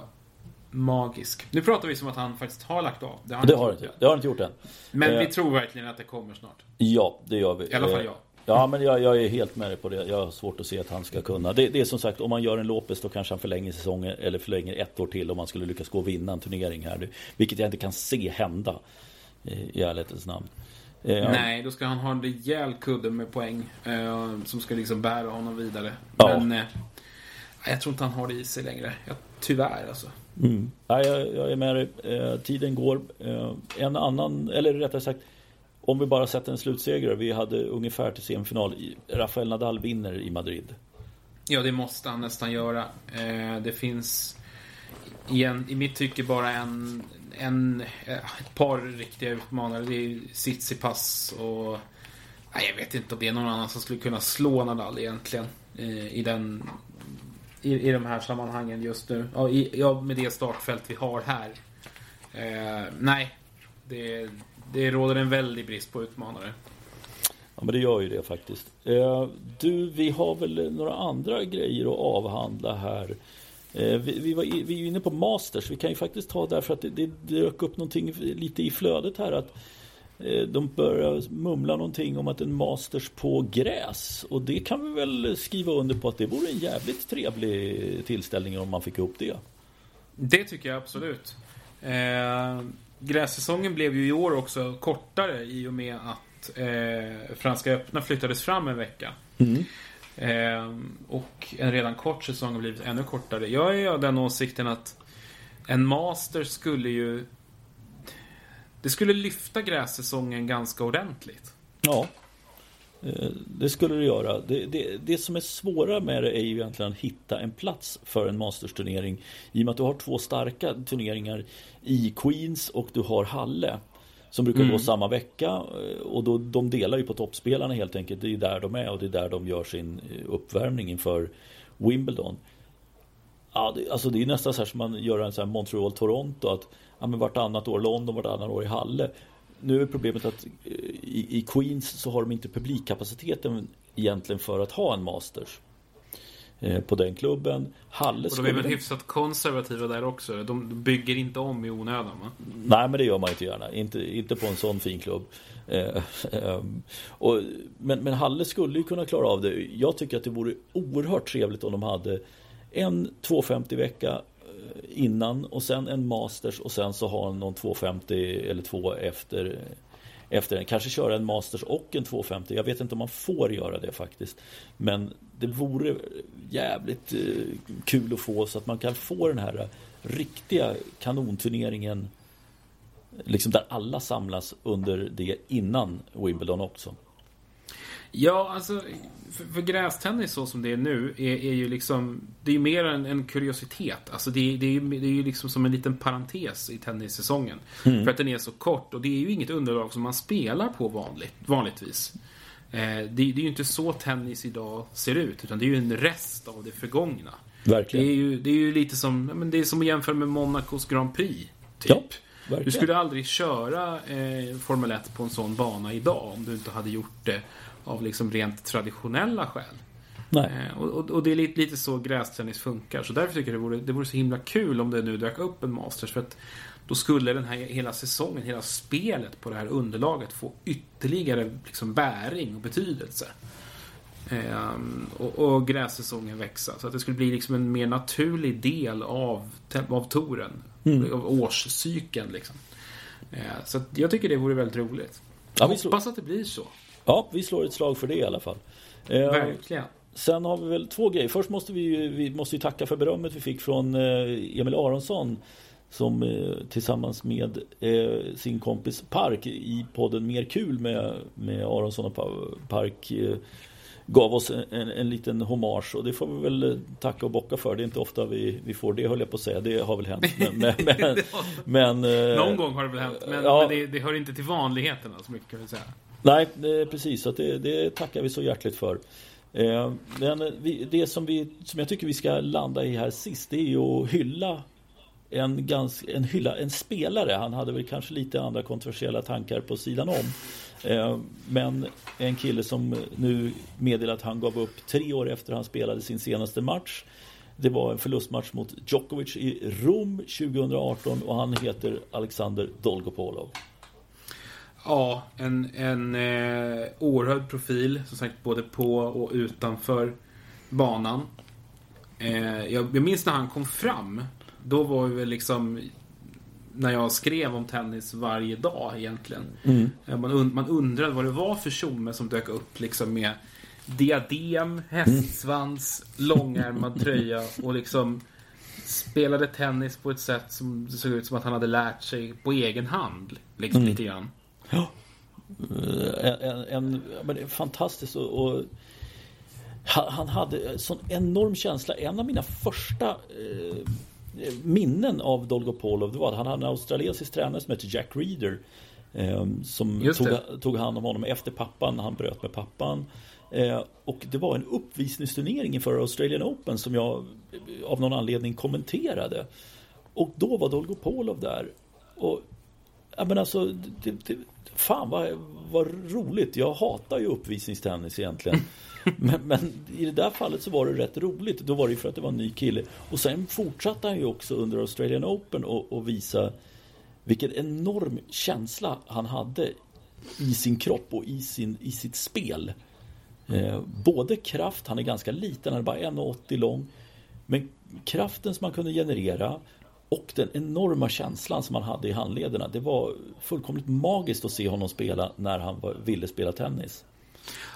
magisk. Nu pratar vi som att han faktiskt har lagt av. Det har han Det har han gjort inte, det har inte gjort än. Men Eh, vi tror verkligen att det kommer snart. Ja, det gör vi. I alla fall Eh, jag. Ja, men jag, jag är helt med dig på det. Jag har svårt att se att han ska kunna. Det, det är som sagt, om man gör en Lopez då kanske han förlänger säsongen eller förlänger ett år till om man skulle lyckas gå och vinna en turnering här. Vilket jag inte kan se hända. I ärlighetens namn. Eh, Nej, då ska han ha en rejäl kudde med poäng. Eh, som ska liksom bära honom vidare. Ja. Men eh, jag tror inte han har det i sig längre. Jag, tyvärr alltså. Mm. Ja, jag, jag är med dig. Tiden går. En annan, eller rättare sagt om vi bara sätter en slutsegrare. Vi hade ungefär till semifinal. Rafael Nadal vinner i Madrid. Ja, det måste han nästan göra. Det finns igen, i mitt tycke bara en, en, eh, ett par riktiga utmanare. Det är Tsitsipas och... Nej, jag vet inte om det är någon annan som skulle kunna slå Nadal egentligen. Eh, I den... I, I de här sammanhangen just nu. Ja, i, ja, med det startfält vi har här. Eh, nej, det, det råder en väldig brist på utmanare. Ja men det gör ju det faktiskt. Eh, du, vi har väl några andra grejer att avhandla här. Eh, vi, vi, var vi är inne på Masters. Vi kan ju faktiskt ta därför att det, det dök upp någonting lite i flödet här. att eh, de börjar mumla någonting om att en Masters på gräs. Och det kan vi väl skriva under på att det vore en jävligt trevlig tillställning om man fick ihop det. Det tycker jag absolut. Eh, grässäsongen blev ju i år också kortare i och med att eh, Franska öppna flyttades fram en vecka. Eh, Ehm, och en redan kort säsong har blivit ännu kortare. Jag är av den åsikten att en master skulle ju... Det skulle lyfta grässäsongen ganska ordentligt. Ja, eh, det skulle det göra. Det, det, det som är svårare med det är ju egentligen att hitta en plats för en mastersturnering. I och med att du har två starka turneringar i Queens och du har Halle. Som brukar gå samma vecka eh, och då, de delar ju på toppspelarna helt enkelt. Det är där de är och det är där de gör sin eh, uppvärmning inför Wimbledon. Ja, det, alltså det är nästan så här som man gör en sån här Montreal-Toronto. Att ja, men vartannat år London, vartannat år i Halle. Nu är problemet att eh, i, i Queens så har de inte publikkapaciteten egentligen för att ha en Masters. Eh, på den klubben. Halle Och de är väl hyfsat konservativa där också. De bygger inte om i onödan va? Nej men det gör man inte gärna. Inte, inte på en sån fin klubb. Eh, eh, och, men, men Halle skulle ju kunna klara av det. Jag tycker att det vore oerhört trevligt om de hade en 250 vecka innan och sen en Masters och sen så har någon 250 eller två efter efter den. Kanske köra en Masters och en 250. Jag vet inte om man får göra det faktiskt. Men det vore jävligt eh, kul att få så att man kan få den här eh, riktiga kanonturneringen Liksom där alla samlas under det innan Wimbledon också. Ja, alltså för, för grästennis så som det är nu är, är ju liksom Det är mer en, en kuriositet. Alltså det, det, är, det är ju liksom som en liten parentes i tennissäsongen. Mm. För att den är så kort och det är ju inget underlag som man spelar på vanligt, vanligtvis. Eh, det, det, är ju inte så tennis idag ser ut utan det är ju en rest av det förgångna. Verkligen. Det är ju, det är ju lite som, men det är som att jämföra med Monacos Grand Prix. Typ. Ja. Verkligen. Du skulle aldrig köra eh, Formel 1 på en sån bana idag om du inte hade gjort det av liksom rent traditionella skäl. Eh, och, och, det är lite, lite så grästennis funkar. Så därför tycker jag det vore, det vore så himla kul om det nu dök upp en Masters. För att då skulle den här hela säsongen, hela spelet på det här underlaget få ytterligare liksom bäring och betydelse. Eh, och, och grässäsongen växa. Så att det skulle bli liksom en mer naturlig del av, av touren. Mm. Av årscykeln liksom. Eh, så jag tycker det vore väldigt roligt. Ja, Hoppas att det blir så. Ja, vi slår ett slag för det i alla fall. Eh, Verkligen. Sen har vi väl två grejer. Först måste vi, vi måste ju tacka för berömmet vi fick från eh, Emil Aronsson. Som tillsammans med sin kompis Park i podden Mer kul med, med Aronsson och Park gav oss en, en liten hommage och det får vi väl tacka och bocka för. Det är inte ofta vi, vi får det höll jag på att säga. Det har väl hänt. Men, men, men eh, Någon gång har det väl hänt. Men, ja, men det, det, hör inte till vanligheterna så mycket kan vi säga. Nej, precis. Så det, det tackar vi så hjärtligt för. Eh, men det som, vi, som jag tycker vi ska landa i här sist det är ju att hylla en, ganska, en, hylla, en spelare. Han hade väl kanske lite andra kontroversiella tankar på sidan om. Eh, men en kille som nu meddelat att han gav upp tre år efter han spelade sin senaste match. Det var en förlustmatch mot Djokovic i Rom 2018 och han heter Alexander Dolgopolov. Ja, en, en eh, oerhörd profil som sagt både på och utanför banan. Eh, jag, jag minns när han kom fram. Då var vi väl liksom när jag skrev om tennis varje dag egentligen. Mm. Man, und man undrade vad det var för tjomme som dök upp liksom med diadem, hästsvans, mm. långärmad tröja och liksom spelade tennis på ett sätt som det såg ut som att han hade lärt sig på egen hand. Liksom mm. lite grann. Ja. En, en, en men fantastiskt och, och han hade sån enorm känsla. En av mina första eh, minnen av Dolgopolov det var att han hade en australiensisk tränare som hette Jack Reeder. Eh, som tog, tog, hand om honom efter pappan, han bröt med pappan. Eh, och det var en uppvisningsturnering inför Australian Open som jag av någon anledning kommenterade. Och då var Dolgopolov där. Och ja, men alltså, det, det, fan vad, vad roligt. Jag hatar ju uppvisningstennis egentligen. Men, men, i det där fallet så var det rätt roligt. Då var det ju för att det var en ny kille. Och sen fortsatte han ju också under Australian Open och, visa vilken enorm känsla han hade i sin kropp och i, sin, i sitt spel. Eh, både kraft, han är ganska liten, han är bara 1,80 lång. Men kraften som man kunde generera och den enorma känslan som han hade i handlederna. Det var fullkomligt magiskt att se honom spela när han var, ville spela tennis.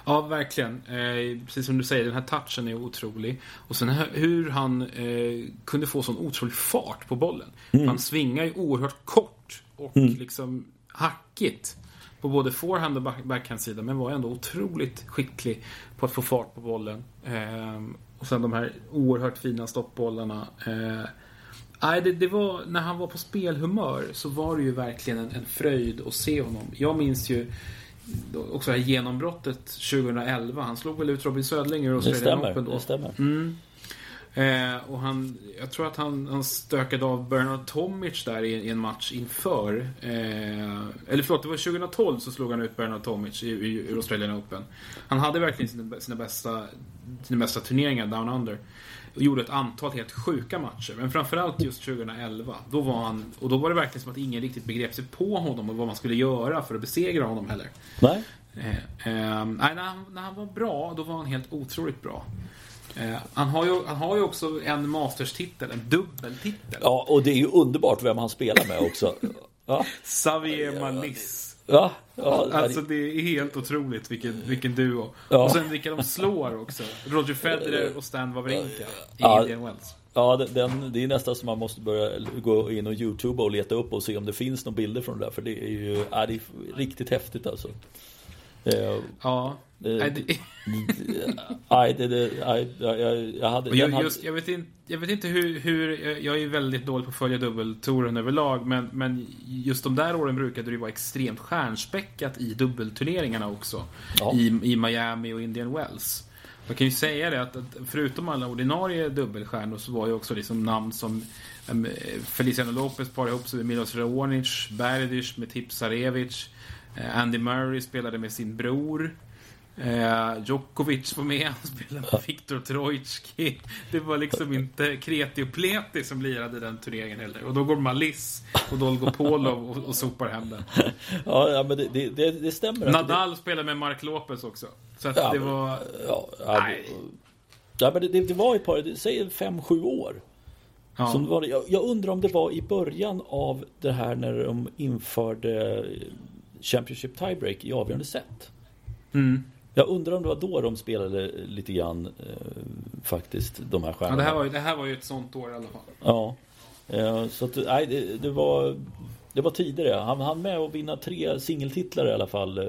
Ja, verkligen. Eh, precis som du säger, den här touchen är otrolig. Och sen hur han eh, kunde få sån otrolig fart på bollen. Mm. Han svingar ju oerhört kort och mm. liksom hackigt på både forehand och backhandsida men var ändå otroligt skicklig på att få fart på bollen. Eh, och sen de här oerhört fina stoppbollarna. Eh, nej, det, det, var, när han var på spelhumör så var det ju verkligen en, en fröjd att se honom. Jag minns ju också det här genombrottet 2011. Han slog väl ut Robin Södling ur Australian Open då. Det stämmer. Mm. Eh, och han, jag tror att han, han stökade av Bernard Tomic där i, i en match inför. Eh, eller förlåt, det var 2012 så slog han ut Bernard Tomic i, i, i Australian Open. Han hade verkligen sina, sina, bästa, sina bästa turneringar down under. Och gjorde ett antal helt sjuka matcher. Men framförallt just 2011. Då var han, och då var det verkligen som att ingen riktigt begrep sig på honom och vad man skulle göra för att besegra honom heller. Nej. Eh, eh, nej, när han, när han var bra, då var han helt otroligt bra. Eh, han, har ju, han har ju också en masterstitel, en dubbeltitel. Ja, och det är ju underbart vem han spelar med också. Ja. Xavier. Ja, ja, alltså det är helt otroligt vilken, vilken duo. Ja. Och sen vilka de slår också. Roger Federer och Stan Wawrinka i. Indian Wells. Ja, den, det är nästan som man måste börja gå in och Youtube och leta upp och se om det finns några bilder från det där. För det är ju ja, det är riktigt häftigt alltså. Ja. Nej, det... Nej, jag, jag hade... Jag, just, jag, vet inte, jag vet inte hur, hur... Jag är väldigt dålig på att följa dubbeltouren överlag, men, men just de där åren brukade det vara extremt stjärnspäckat i dubbelturneringarna också. Ja. I, I Miami och Indian Wells. Man kan ju säga det att, att förutom alla ordinarie dubbelstjärnor så var ju också liksom namn som um, Feliciano Lopez parade ihop sig med Milos Raonic, Berdych med Tipsarevic, uh, Andy Murray spelade med sin bror. Eh, Djokovic var med, han spelade med Viktor Trojtski. Det var liksom inte Kreti och Pleti som lirade den turneringen heller. Och då går Malis och Dolgopolov och, och sopar hem den. Ja, men det, det, det stämmer. Nadal det... spelade med Mark Lopez också. Så att ja, det var... Ja, ja, nej. Ja, men det, det var ett par, säg fem, sju år. Ja. Som var, jag, jag undrar om det var i början av det här när de införde Championship Tiebreak i avgörande set. Mm. Jag undrar om det var då de spelade lite grann eh, faktiskt, de här stjärnorna. Ja, det, här var ju, det här var ju ett sånt år i alla fall. Ja. Eh, så att, nej, det, det, var det var tidigare. Han hann med att vinna tre singeltitlar i alla fall. Eh,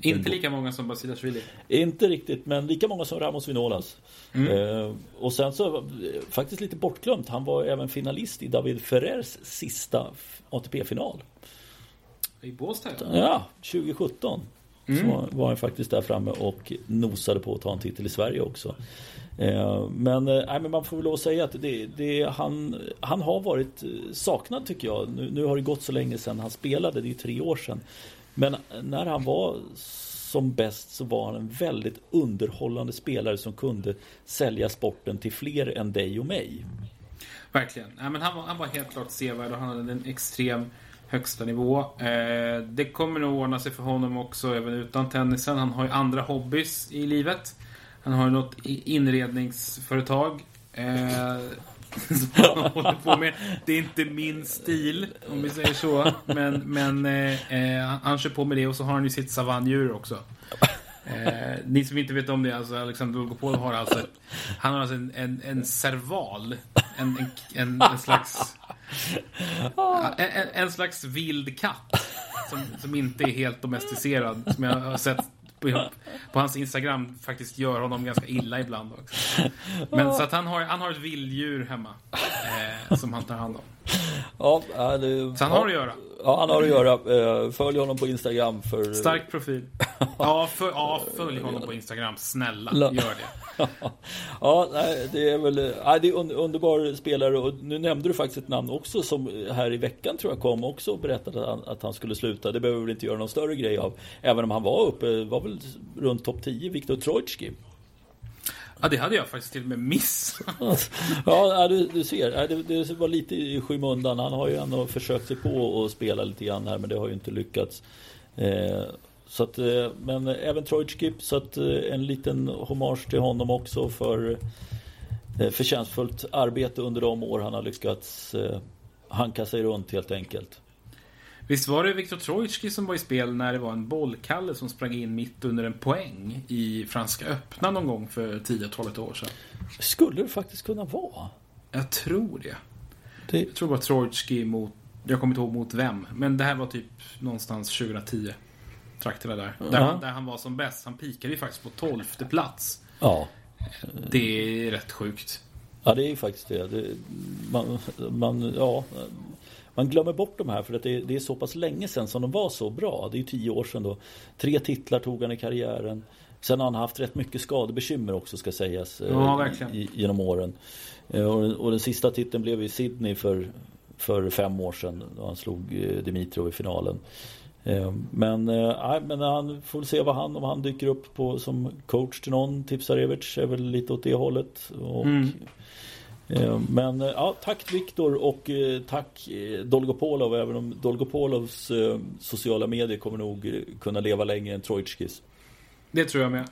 inte lika många som Basilashvili. Inte riktigt, men lika många som Ramos Vinolas. Mm. Eh, och sen så, faktiskt lite bortglömt, han var även finalist i David Ferrers sista ATP-final. I Båstad? Ja, 2017. Mm. Så var han faktiskt där framme och nosade på att ta en titel i Sverige också. Eh, men, äh, men man får väl lov att säga att det, det, han, han har varit saknad tycker jag. Nu, nu har det gått så länge sedan han spelade, det är tre år sedan. Men när han var som bäst så var han en väldigt underhållande spelare som kunde sälja sporten till fler än dig och mig. Verkligen. Ja, men han, var, han var helt klart sevärd och han hade en extrem högsta nivå. Eh, det kommer nog ordna sig för honom också även utan tennisen. Han har ju andra hobbys i livet. Han har ju något inredningsföretag. Eh, som han håller på med. Det är inte min stil, om vi säger så. Men, men eh, eh han kör på med det och så har han ju sitt savanndjur också. Eh, ni som inte vet om det, alltså Alexander Dolgopol har alltså ett, Han har alltså en, en, en serval. En, en, en, en slags en, en, slags vild katt. Som, som inte är helt domesticerad. Som jag har sett på, på, hans Instagram faktiskt gör honom ganska illa ibland också. Men så att han har, han har ett vilddjur hemma. Eh, som han tar hand om. Ja, det, så han har att göra. Ja, han har att göra. Eh, följ honom på Instagram för... Stark profil. Ja, för, ja följ honom på Instagram. Snälla, gör det. ja, det är väl... Det är en underbar spelare och nu nämnde du faktiskt ett namn också som här i veckan tror jag kom också och berättade att han, att han skulle sluta. Det behöver vi inte göra någon större grej av. Även om han var uppe, var väl runt topp 10, Viktor Trojtski. Ja, det hade jag faktiskt till och med missat. ja, du, du ser. Det, det var lite i skymundan. Han har ju ändå försökt sig på att spela lite grann här, men det har ju inte lyckats. Eh, så att, eh, men även Trojtski, så att eh, en liten hommage till honom också för eh, förtjänstfullt arbete under de år han har lyckats eh, hanka sig runt helt enkelt. Visst var det Viktor Trojtski som var i spel när det var en bollkalle som sprang in mitt under en poäng i Franska öppna någon gång för 10-12 år sedan? Skulle det faktiskt kunna vara. Jag tror det. det... Jag tror det var Trojtski mot, jag kommer inte ihåg mot vem, men det här var typ någonstans 2010. Trakterna där. Uh -huh. Där, han, där han var som bäst. Han pikade ju faktiskt på 12 plats. Ja. Det är rätt sjukt. Ja, det är ju faktiskt det. det man, man, ja, man glömmer bort de här för att det, det, är så pass länge sedan som de var så bra. Det är tio år sedan då. Tre titlar tog han i karriären. Sen har han haft rätt mycket skadebekymmer också ska sägas. eh, Ja, i, genom åren. Eh, Och, och den sista titeln blev i Sydney för, för fem år sedan. Då han slog eh, Dimitrov i finalen. Eh, Men, eh, nej, men han får se vad han, om han dyker upp på, som coach till någon. Tipsarevic är väl lite åt det hållet. Och, Mm. eh, Men eh, ja, tack Viktor och eh, tack Dolgopolov. Även om Dolgopolovs eh, sociala medier kommer nog kunna leva längre än Trojtskis. Det tror jag med.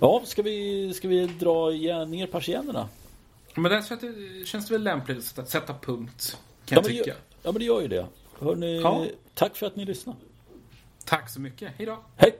Ja, ska vi, ska vi dra igen, ner persiennerna? Men där känns det väl lämpligt att sätta punkt. Kan Ja jag det tycka. gör, ja men det gör ju det. Hörrni, Ja. tack för att ni lyssnade. Tack så mycket. Hej då. Hej!